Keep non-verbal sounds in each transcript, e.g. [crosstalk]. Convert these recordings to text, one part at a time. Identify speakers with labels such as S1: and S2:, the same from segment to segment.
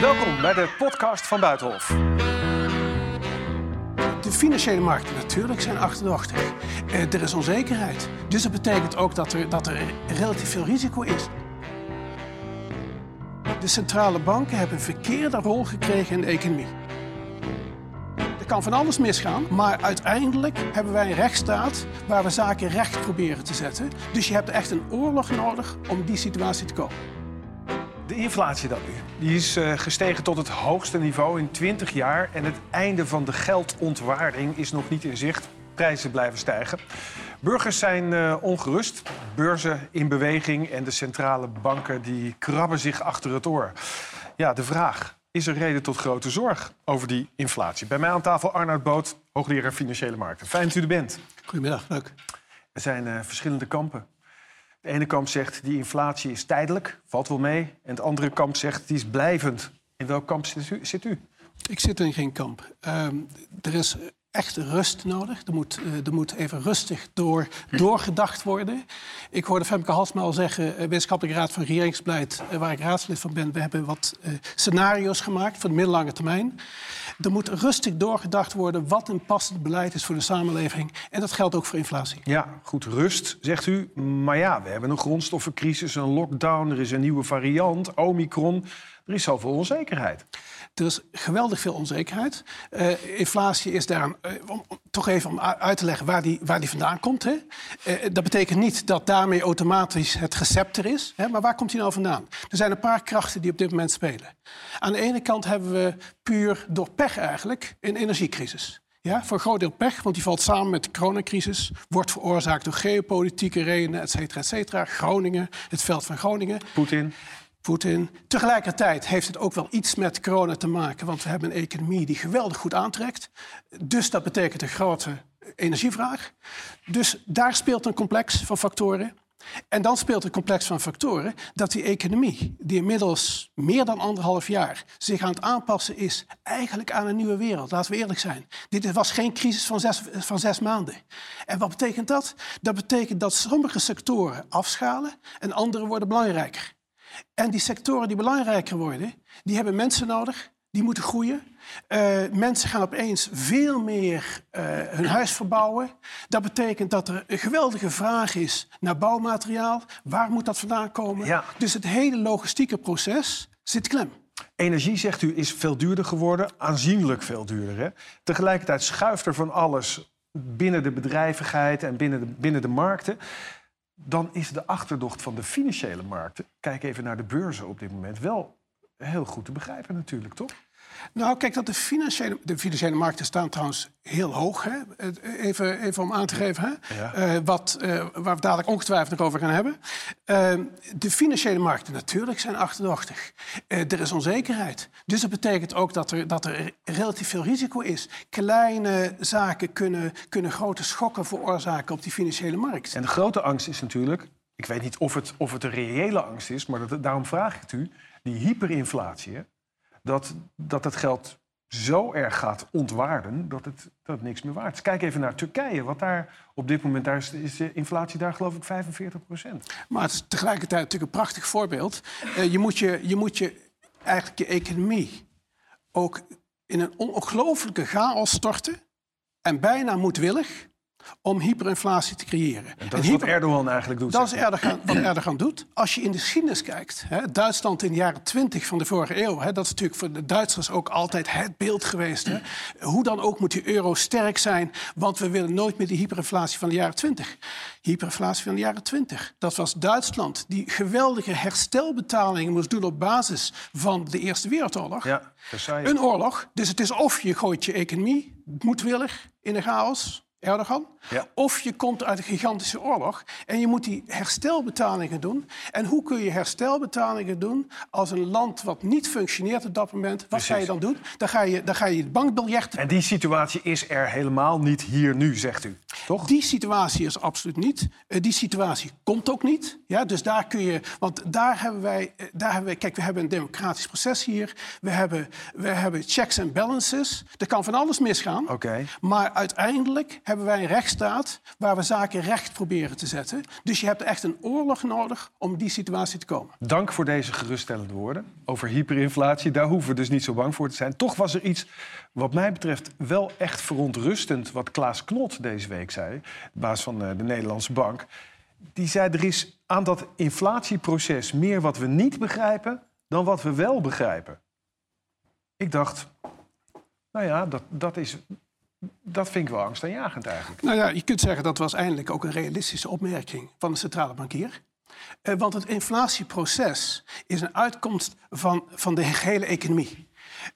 S1: Welkom bij de podcast van Buitenhof.
S2: De financiële markten natuurlijk zijn achterdochtig. Eh, er is onzekerheid. Dus dat betekent ook dat er, dat er relatief veel risico is. De centrale banken hebben een verkeerde rol gekregen in de economie. Er kan van alles misgaan, maar uiteindelijk hebben wij een rechtsstaat waar we zaken recht proberen te zetten. Dus je hebt echt een oorlog nodig om die situatie te komen.
S1: De inflatie dan nu. Die is eh, gestegen tot het hoogste niveau in 20 jaar. En het einde van de geldontwaarding is nog niet in zicht. Prijzen blijven stijgen. Burgers zijn eh, ongerust. Beurzen in beweging. En de centrale banken die krabben zich achter het oor. Ja, de vraag. Is er reden tot grote zorg over die inflatie? Bij mij aan tafel Arnoud Boot, hoogleraar Financiële Markten. Fijn dat u er bent.
S2: Goedemiddag, leuk.
S1: Er zijn uh, verschillende kampen. De ene kamp zegt die inflatie is tijdelijk, valt wel mee. En het andere kamp zegt die is blijvend. In welk kamp zit u?
S2: Ik zit in geen kamp. Uh, er is echt rust nodig. Er moet, uh, er moet even rustig door, doorgedacht worden. Ik hoorde Femke Halsma al zeggen, uh, wetenschappelijke raad van regeringsbeleid, uh, waar ik raadslid van ben, we hebben wat scenario's gemaakt voor de middellange termijn. Er moet rustig doorgedacht worden wat een passend beleid is voor de samenleving. En dat geldt ook voor inflatie.
S1: Ja, goed, rust, zegt u. Maar ja, we hebben een grondstoffencrisis, een lockdown, er is een nieuwe variant, Omicron. Er is zoveel onzekerheid.
S2: Er is geweldig veel onzekerheid. Uh, inflatie is daar, uh, om, toch even om uit te leggen waar die, waar die vandaan komt. Hè. Uh, dat betekent niet dat daarmee automatisch het recept er is. Hè, maar waar komt die nou vandaan? Er zijn een paar krachten die op dit moment spelen. Aan de ene kant hebben we puur door pech eigenlijk een energiecrisis. Ja, voor een groot deel pech, want die valt samen met de coronacrisis. Wordt veroorzaakt door geopolitieke redenen, et cetera, et cetera. Groningen, het veld van Groningen.
S1: Poetin.
S2: Poetin. Tegelijkertijd heeft het ook wel iets met corona te maken, want we hebben een economie die geweldig goed aantrekt. Dus dat betekent een grote energievraag. Dus daar speelt een complex van factoren. En dan speelt een complex van factoren dat die economie, die inmiddels meer dan anderhalf jaar zich aan het aanpassen is, eigenlijk aan een nieuwe wereld. Laten we eerlijk zijn. Dit was geen crisis van zes, van zes maanden. En wat betekent dat? Dat betekent dat sommige sectoren afschalen en andere worden belangrijker. En die sectoren die belangrijker worden, die hebben mensen nodig, die moeten groeien. Uh, mensen gaan opeens veel meer uh, hun huis verbouwen. Dat betekent dat er een geweldige vraag is naar bouwmateriaal. Waar moet dat vandaan komen?
S1: Ja.
S2: Dus het hele logistieke proces zit klem.
S1: Energie, zegt u, is veel duurder geworden. Aanzienlijk veel duurder. Hè? Tegelijkertijd schuift er van alles binnen de bedrijvigheid en binnen de, binnen de markten dan is de achterdocht van de financiële markten, kijk even naar de beurzen op dit moment, wel heel goed te begrijpen natuurlijk, toch?
S2: Nou, kijk, dat de financiële, de financiële markten staan trouwens heel hoog. Hè? Even, even om aan te geven, hè? Ja. Uh, wat, uh, waar we dadelijk ongetwijfeld nog over gaan hebben. Uh, de financiële markten natuurlijk zijn achterdochtig. er is onzekerheid. Dus dat betekent ook dat er, dat er relatief veel risico is. Kleine zaken kunnen, kunnen grote schokken veroorzaken op die financiële markt.
S1: En de grote angst is natuurlijk, ik weet niet of het, of het een reële angst is, maar dat, daarom vraag ik het u, die hyperinflatie. Hè? Dat, dat het geld zo erg gaat ontwaarden dat het, dat niks meer waard is. Kijk even naar Turkije. Wat daar op dit moment daar is, de inflatie daar geloof ik 45 procent.
S2: Maar het is tegelijkertijd natuurlijk een prachtig voorbeeld. Uh, je, moet je, je moet je eigenlijk je economie ook in een ongelooflijke chaos storten. En bijna moedwillig om hyperinflatie te creëren.
S1: En dat is wat Erdogan eigenlijk doet.
S2: Dat is Erdogan, wat Erdogan doet. Als je in de geschiedenis kijkt, hè, Duitsland in de jaren 20 van de vorige eeuw... Hè, dat is natuurlijk voor de Duitsers ook altijd het beeld geweest. Hè. Hoe dan ook moet die euro sterk zijn... want we willen nooit meer die hyperinflatie van de jaren 20. Hyperinflatie van de jaren 20. Dat was Duitsland die geweldige herstelbetalingen moest doen... op basis van de Eerste Wereldoorlog.
S1: Ja,
S2: een oorlog. Dus het is of je gooit je economie moedwillig in de chaos... Erdogan.
S1: Ja.
S2: Of je komt uit een gigantische oorlog en je moet die herstelbetalingen doen. En hoe kun je herstelbetalingen doen als een land wat niet functioneert op dat moment? Wat
S1: Precies.
S2: ga je dan doen? Dan ga je, dan ga je bankbiljetten...
S1: En die situatie is er helemaal niet hier nu, zegt u, toch?
S2: Die situatie is absoluut niet. Uh, die situatie komt ook niet. Ja, dus daar kun je... Want daar hebben wij... Uh, daar hebben wij kijk, we hebben een democratisch proces hier. We hebben, we hebben checks en balances. Er kan van alles misgaan.
S1: Okay.
S2: Maar uiteindelijk hebben wij een rechtsstaat waar we zaken recht proberen te zetten. Dus je hebt echt een oorlog nodig om die situatie te komen.
S1: Dank voor deze geruststellende woorden over hyperinflatie. Daar hoeven we dus niet zo bang voor te zijn. Toch was er iets, wat mij betreft, wel echt verontrustend... wat Klaas Knot deze week zei, baas van eh, de Nederlandse Bank. Die zei, er is aan dat inflatieproces meer wat we niet begrijpen... dan wat we wel begrijpen. Ik dacht, nou ja, dat, dat, is, dat vind ik wel angstaanjagend eigenlijk.
S2: Nou ja, je kunt zeggen dat was eindelijk ook een realistische opmerking van de centrale bankier. Eh, want het inflatieproces is een uitkomst van, van de gehele economie.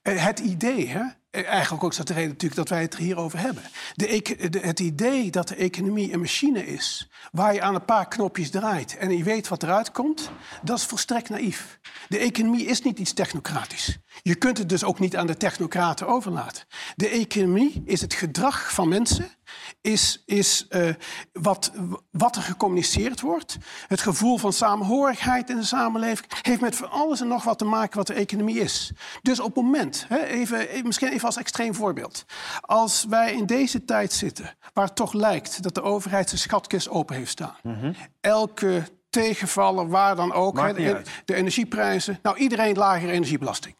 S2: Eh, het idee, hè, eigenlijk ook dat de reden natuurlijk dat wij het er hier over hebben. De, de, het idee dat de economie een machine is waar je aan een paar knopjes draait en je weet wat eruit komt, dat is volstrekt naïef. De economie is niet iets technocratisch. Je kunt het dus ook niet aan de technocraten overlaten. De economie is het gedrag van mensen, is, is uh, wat, wat er gecommuniceerd wordt. Het gevoel van samenhorigheid in de samenleving heeft met van alles en nog wat te maken wat de economie is. Dus op het moment, hè, even, misschien even als extreem voorbeeld. Als wij in deze tijd zitten, waar het toch lijkt dat de overheid zijn schatkist open heeft staan. Mm Elke tegenvallen, waar dan ook. de, de, energieprijzen. Nou, iedereen lagere energiebelasting.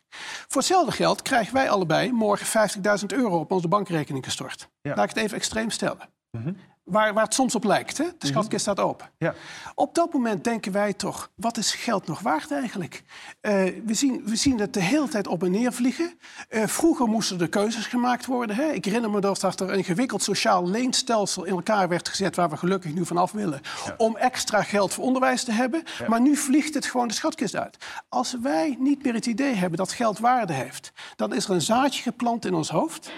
S2: Voor hetzelfde geld krijgen wij allebei morgen 50.000 euro op onze bankrekening gestort. Laat ik het even extreem stellen. Mm waar, waar het soms op lijkt. Hè? De schatkist staat open. Ja. Op dat moment denken wij toch, wat is geld nog waard eigenlijk? Uh, we, zien, we zien het de hele tijd op en neer vliegen. Uh, vroeger moesten er keuzes gemaakt worden. Hè? Ik herinner me dat er een gewikkeld sociaal leenstelsel in elkaar werd gezet... waar we gelukkig nu vanaf willen. Om extra geld voor onderwijs te hebben. Maar nu vliegt het gewoon de schatkist uit. Als wij niet meer het idee hebben dat geld waarde heeft... dan is er een zaadje geplant in ons hoofd...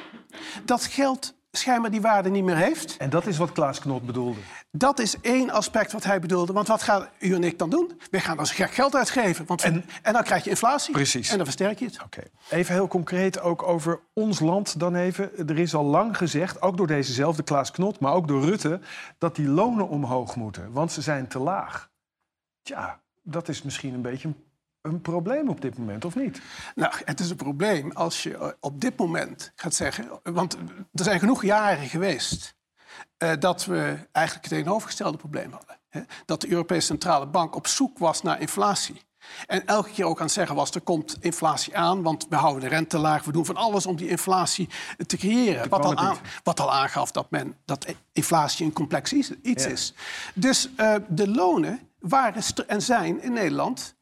S2: dat geld schijnbaar die waarde niet meer heeft.
S1: En dat is wat Klaas Knot bedoelde?
S2: Dat is één aspect wat hij bedoelde. Want wat gaan u en ik dan doen? We gaan als gek geld uitgeven. Want en, en, dan krijg je inflatie.
S1: Precies.
S2: En dan versterk je het.
S1: Oké. Even heel concreet ook over ons land dan even. Er is al lang gezegd, ook door dezezelfde Klaas Knot... maar ook door Rutte, dat die lonen omhoog moeten. Want ze zijn te laag. Tja, dat is misschien een beetje een een probleem op dit moment, of niet?
S2: Nou, het is een probleem als je eh, op dit moment gaat zeggen... want er zijn genoeg jaren geweest... Uh, dat we eigenlijk het tegenovergestelde probleem hadden. Hè? Dat de Europese Centrale Bank op zoek was naar inflatie. En elke keer ook aan het zeggen was, er komt inflatie aan... want we houden de rente laag, we doen van alles om die inflatie te creëren. Wat al, aan, wat al, aangaf dat, men, dat inflatie een complex iets, is. Dus uh, de lonen waren en zijn in Nederland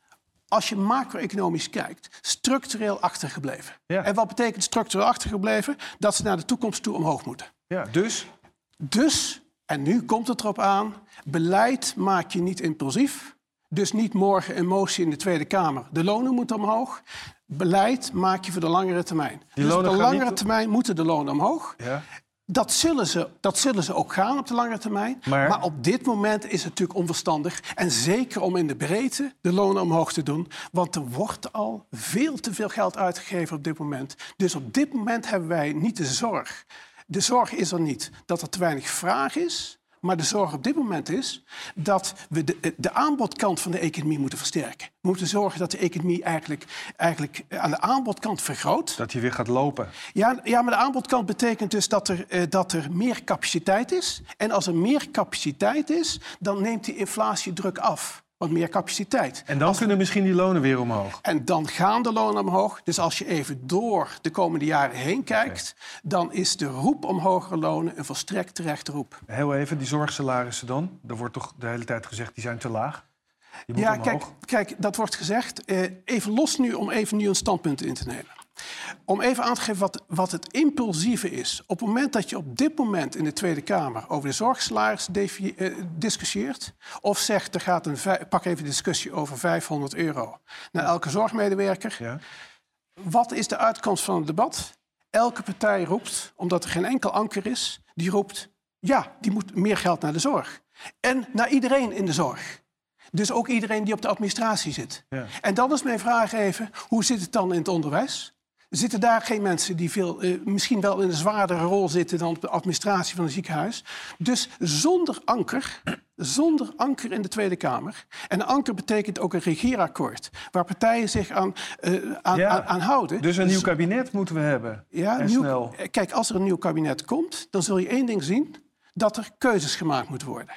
S2: als je macro-economisch kijkt, structureel achtergebleven. En wat betekent structureel achtergebleven? Dat ze naar de toekomst toe omhoog moeten.
S1: Ja, dus?
S2: Dus, en nu komt het erop aan, beleid maak je niet impulsief. Dus niet morgen een motie in de Tweede Kamer. De lonen moeten omhoog. Beleid maak je voor de langere termijn. Die dus op de langere termijn moeten de lonen omhoog. Ja. Dat zullen, ze, dat zullen ze ook gaan op de lange termijn. Maar... op dit moment is het natuurlijk onverstandig. En zeker om in de breedte de lonen omhoog te doen. Want er wordt al veel te veel geld uitgegeven op dit moment. Dus op dit moment hebben wij niet de zorg. De zorg is er niet dat er te weinig vraag is. Maar de zorg op dit moment is dat we de, de aanbodkant van de economie moeten versterken. We moeten zorgen dat de economie eigenlijk, eigenlijk aan de aanbodkant vergroot.
S1: Dat die weer gaat lopen.
S2: Ja, ja maar de aanbodkant betekent dus dat er, eh, dat er meer capaciteit is. En als er meer capaciteit is, dan neemt die inflatiedruk af wat meer capaciteit.
S1: En dan kunnen misschien die lonen weer omhoog.
S2: En dan gaan de lonen omhoog. Dus als je even door de komende jaren heen kijkt, dan is de roep om hogere lonen een volstrekt terechte roep.
S1: Heel even, die zorgsalarissen dan? Er wordt toch de hele tijd gezegd, die zijn te laag?
S2: Ja, kijk, kijk, dat wordt gezegd. Eh, even los nu om even nu een standpunt in te nemen. Om even aan te geven wat, wat het impulsieve is. Op het moment dat je op dit moment in de Tweede Kamer over de zorgsalaris eh, discussieert, of zegt er gaat een, pak even discussie over 500 euro naar elke zorgmedewerker. Ja. Wat is de uitkomst van het debat? Elke partij roept, omdat er geen enkel anker is, die roept, ja, die moet meer geld naar de zorg. En naar iedereen in de zorg. Dus ook iedereen die op de administratie zit. Ja. En dan is mijn vraag even, hoe zit het dan in het onderwijs? Zitten daar geen mensen die veel, eh, misschien wel in een zwaardere rol zitten dan de administratie van een ziekenhuis. Dus zonder anker, zonder anker in de Tweede Kamer. En anker betekent ook een regeerakkoord, waar partijen zich aan, eh, aan,
S1: Ja,
S2: aan, aan houden.
S1: Dus een nieuw kabinet moeten we hebben.
S2: Ja,
S1: en
S2: nieuw-
S1: snel.
S2: Kijk, als er een nieuw kabinet komt, dan zul je één ding zien: dat er keuzes gemaakt moeten worden.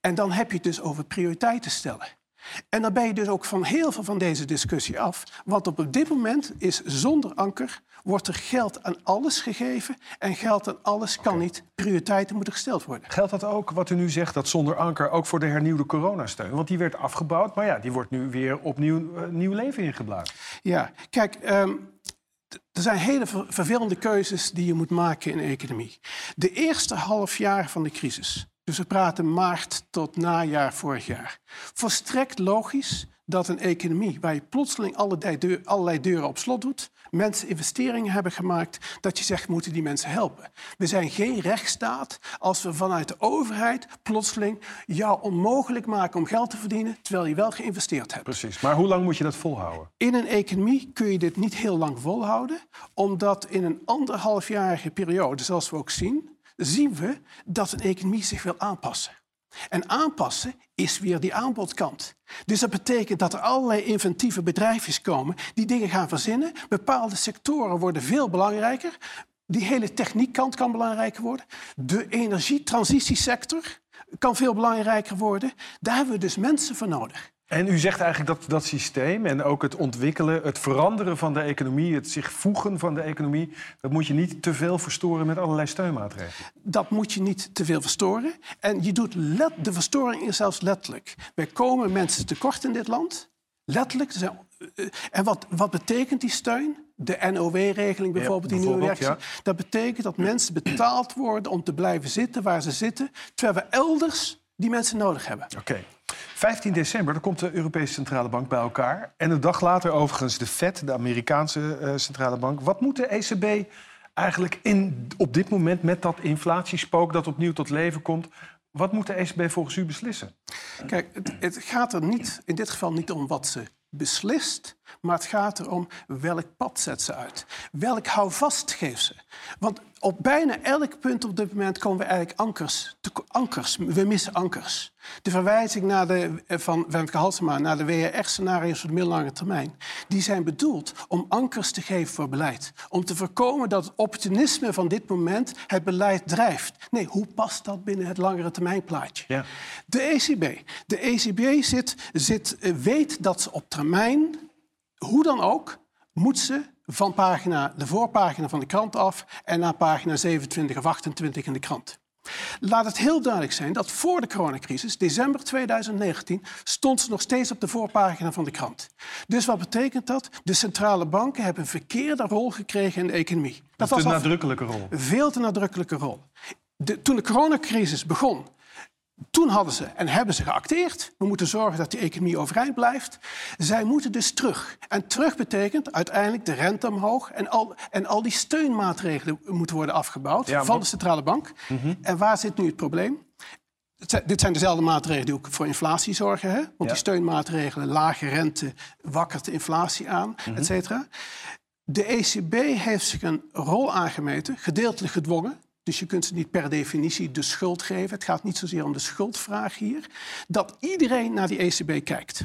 S2: En dan heb je het dus over prioriteiten stellen. En dan ben je dus ook van heel veel van deze discussie af. Want op dit moment is zonder anker wordt er geld aan alles gegeven. En geld aan alles kan niet. Prioriteiten moeten gesteld worden.
S1: Geldt dat ook, wat u nu zegt, dat zonder anker ook voor de hernieuwde coronasteun? Want die werd afgebouwd, maar ja, die wordt nu weer opnieuw eh, nieuw leven ingeblazen.
S2: Ja, kijk, ehm, er zijn hele ver- vervelende keuzes die je moet maken in de economie. De eerste half jaar van de crisis, dus we praten maart tot najaar vorig jaar, volstrekt logisch dat een economie waar je plotseling allerlei, deur- allerlei deuren op slot doet, mensen investeringen hebben gemaakt, dat je zegt, moeten die mensen helpen. We zijn geen rechtsstaat als we vanuit de overheid plotseling jou onmogelijk maken om geld te verdienen, terwijl je wel geïnvesteerd hebt.
S1: Precies. Maar hoe lang moet je dat volhouden?
S2: In een economie kun je dit niet heel lang volhouden, omdat in een anderhalfjarige periode, zoals we ook zien, zien we dat een economie zich wil aanpassen. En aanpassen is weer die aanbodkant. Dus dat betekent dat er allerlei inventieve bedrijfjes komen die dingen gaan verzinnen. Bepaalde sectoren worden veel belangrijker. Die hele techniekkant kan belangrijker worden. De energietransitiesector kan veel belangrijker worden. Daar hebben we dus mensen voor nodig.
S1: En u zegt eigenlijk dat dat systeem en ook het ontwikkelen, het veranderen van de economie, het zich voegen van de economie, dat moet je niet te veel verstoren met allerlei steunmaatregelen.
S2: Dat moet je niet te veel verstoren. En je doet let, de verstoring is zelfs letterlijk. Wij komen mensen tekort in dit land. Letterlijk. Er zijn- eh, En wat, wat betekent die steun? De NOW-regeling bijvoorbeeld, die nieuwe werking. Dat betekent dat mensen betaald worden om te blijven zitten waar ze zitten, terwijl we elders die mensen nodig hebben.
S1: Oké. 15 december, dan komt de Europese Centrale Bank bij elkaar. En een dag later overigens de Fed, de Amerikaanse eh, Centrale Bank. Wat moet de ECB eigenlijk in, op dit moment met dat inflatiespook dat opnieuw tot leven komt... wat moet de ECB volgens u beslissen?
S2: Kijk, het, het gaat er niet, in dit geval niet om wat ze beslist, maar het gaat erom welk pad zet ze uit. Welk houvast geeft ze. Want op bijna elk punt op dit moment komen we eigenlijk ankers. te- ankers. We missen ankers. De verwijzing naar de, eh, van Wemke Halsema naar de WRR-scenario's voor de middellange termijn... die zijn bedoeld om ankers te geven voor beleid. Om te voorkomen dat het opportunisme van dit moment het beleid drijft. Nee, hoe past dat binnen het langere termijnplaatje?
S1: Ja.
S2: De ECB. De ECB zit, zit, eh, weet dat ze op termijn, hoe dan ook, moet ze van pagina, de voorpagina van de krant af en naar pagina 27 of 28 in de krant. Laat het heel duidelijk zijn dat voor de coronacrisis, december 2019, stond ze nog steeds op de voorpagina van de krant. Dus wat betekent dat? De centrale banken hebben een verkeerde rol gekregen in de economie. Dat
S1: Een
S2: was al
S1: nadrukkelijke rol.
S2: veel te nadrukkelijke rol. De, toen de coronacrisis begon, toen hadden ze en hebben ze geacteerd. We moeten zorgen dat die economie overeind blijft. Zij moeten dus terug. En terug betekent uiteindelijk de rente omhoog... en al, en al die steunmaatregelen moeten worden afgebouwd
S1: Ja,
S2: van de centrale bank. En waar zit nu het probleem? Dit zijn dezelfde maatregelen die ook voor inflatie zorgen. Hè? Want
S1: Ja.
S2: die steunmaatregelen, lage rente, wakkert de inflatie aan, et cetera. De ECB heeft zich een rol aangemeten, gedeeltelijk gedwongen. Dus je kunt ze niet per definitie de schuld geven. Het gaat niet zozeer om de schuldvraag hier. Dat iedereen naar die ECB kijkt.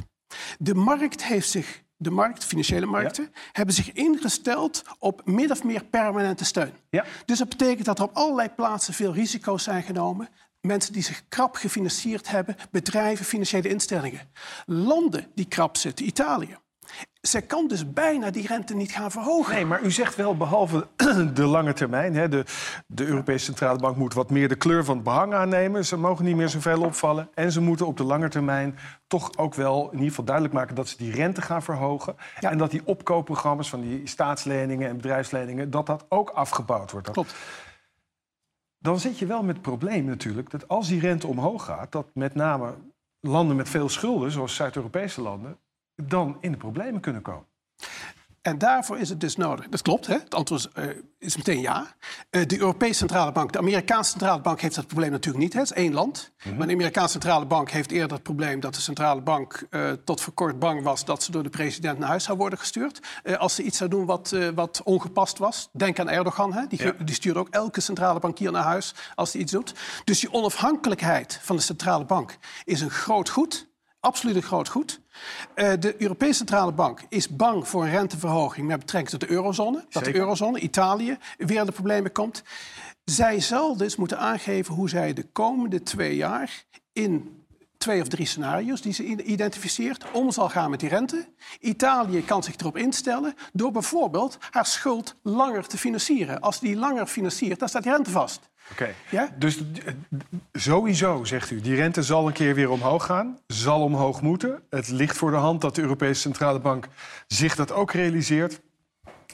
S2: De markt heeft zich, de markt, financiële markten, hebben zich ingesteld op min of meer permanente steun.
S1: Ja.
S2: Dus dat betekent dat er op allerlei plaatsen veel risico's zijn genomen. Mensen die zich krap gefinancierd hebben, bedrijven, financiële instellingen. Landen die krap zitten, Italië. Zij kan dus bijna die rente niet gaan verhogen.
S1: Nee, maar u zegt wel, behalve [clears throat] de lange termijn... Hè, de, de Europese Centrale Bank moet wat meer de kleur van het behang aannemen. Ze mogen niet meer zoveel opvallen. En ze moeten op de lange termijn toch ook wel in ieder geval duidelijk maken... dat ze die rente gaan verhogen.
S2: Ja.
S1: En dat die opkoopprogramma's van die staatsleningen en bedrijfsleningen... dat dat ook afgebouwd wordt.
S2: Klopt.
S1: Dan zit je wel met het probleem natuurlijk... dat als die rente omhoog gaat... dat met name landen met veel schulden, zoals Zuid-Europese landen... dan in de problemen kunnen komen.
S2: En daarvoor is het dus nodig. Dat klopt, hè? het antwoord is, uh, is meteen ja. Uh, de Europese Centrale Bank, de Amerikaanse Centrale Bank heeft dat probleem natuurlijk niet. Hè? Het is één land. Mm -hmm. Maar de Amerikaanse Centrale Bank heeft eerder het probleem dat de Centrale Bank uh, tot voor kort bang was dat ze door de president naar huis zou worden gestuurd. als ze iets zou doen wat, wat ongepast was. Denk aan Erdogan, hè? Die, ja. die stuurt ook elke centrale bankier naar huis als hij iets doet. Dus die onafhankelijkheid van de Centrale Bank is een groot goed absoluut een groot goed. Uh, de Europese Centrale Bank is bang voor een renteverhoging met betrekking tot de eurozone. Dat de eurozone, Italië, weer de problemen komt. Zij zal dus moeten aangeven hoe zij de komende twee jaar in twee of drie scenario's die ze identificeert om zal gaan met die rente. Italië kan zich erop instellen door bijvoorbeeld haar schuld langer te financieren. Als die langer financiert, dan staat die rente vast.
S1: Oké, ja? dus sowieso, zegt u, die rente zal een keer weer omhoog gaan, zal omhoog moeten. Het ligt voor de hand dat de Europese Centrale Bank zich dat ook realiseert.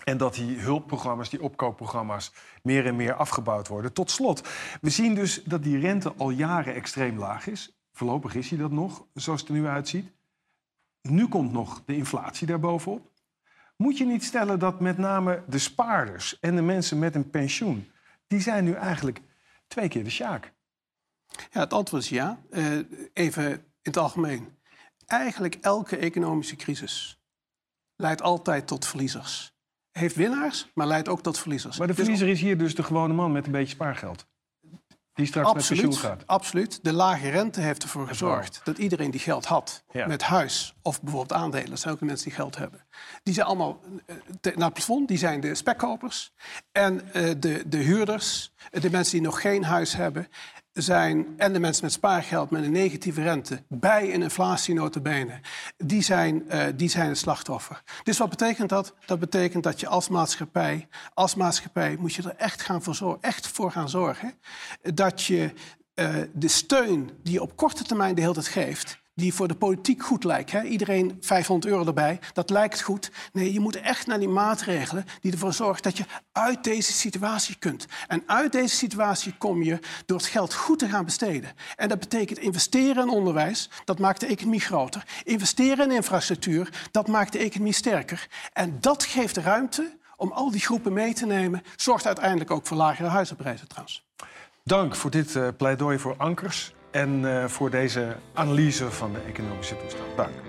S1: En dat die hulpprogramma's, die opkoopprogramma's, meer en meer afgebouwd worden. Tot slot, we zien dus dat die rente al jaren extreem laag is. Voorlopig is hij dat nog, zoals het er nu uitziet. Nu komt nog de inflatie daarbovenop. Moet je niet stellen dat met name de spaarders en de mensen met een pensioen... die zijn nu eigenlijk twee keer de sjaak?
S2: Ja, het antwoord is ja. Uh, even in het algemeen. Eigenlijk elke economische crisis leidt altijd tot verliezers. Heeft winnaars, maar leidt ook tot verliezers.
S1: Maar de verliezer is hier dus de gewone man met een beetje spaargeld die straks absoluut, met pensioen gaat.
S2: Absoluut. De lage rente heeft ervoor gezorgd dat iedereen die geld had met huis of bijvoorbeeld aandelen, dat zijn ook de mensen die geld hebben, die zijn allemaal uh, naar het plafond, die zijn de spekkopers. En uh, de, de huurders, de mensen die nog geen huis hebben, zijn, en de mensen met spaargeld met een negatieve rente bij een inflatienotenbenen, die zijn, uh, die zijn het slachtoffer. Dus wat betekent dat? Dat betekent dat je als maatschappij, als maatschappij moet je er echt, gaan voor, echt voor gaan zorgen dat je uh, de steun die je op korte termijn de hele tijd geeft, die voor de politiek goed lijkt. Hè? Iedereen 500 euro erbij, dat lijkt goed. Nee, je moet echt naar die maatregelen die ervoor zorgen dat je uit deze situatie kunt. En uit deze situatie kom je door het geld goed te gaan besteden. En dat betekent investeren in onderwijs, dat maakt de economie groter. Investeren in infrastructuur, dat maakt de economie sterker. En dat geeft ruimte om al die groepen mee te nemen. Zorgt uiteindelijk ook voor lagere huizenprijzen trouwens.
S1: Dank voor dit uh, pleidooi voor ankers en uh, voor deze analyse van de economische toestand. Dank.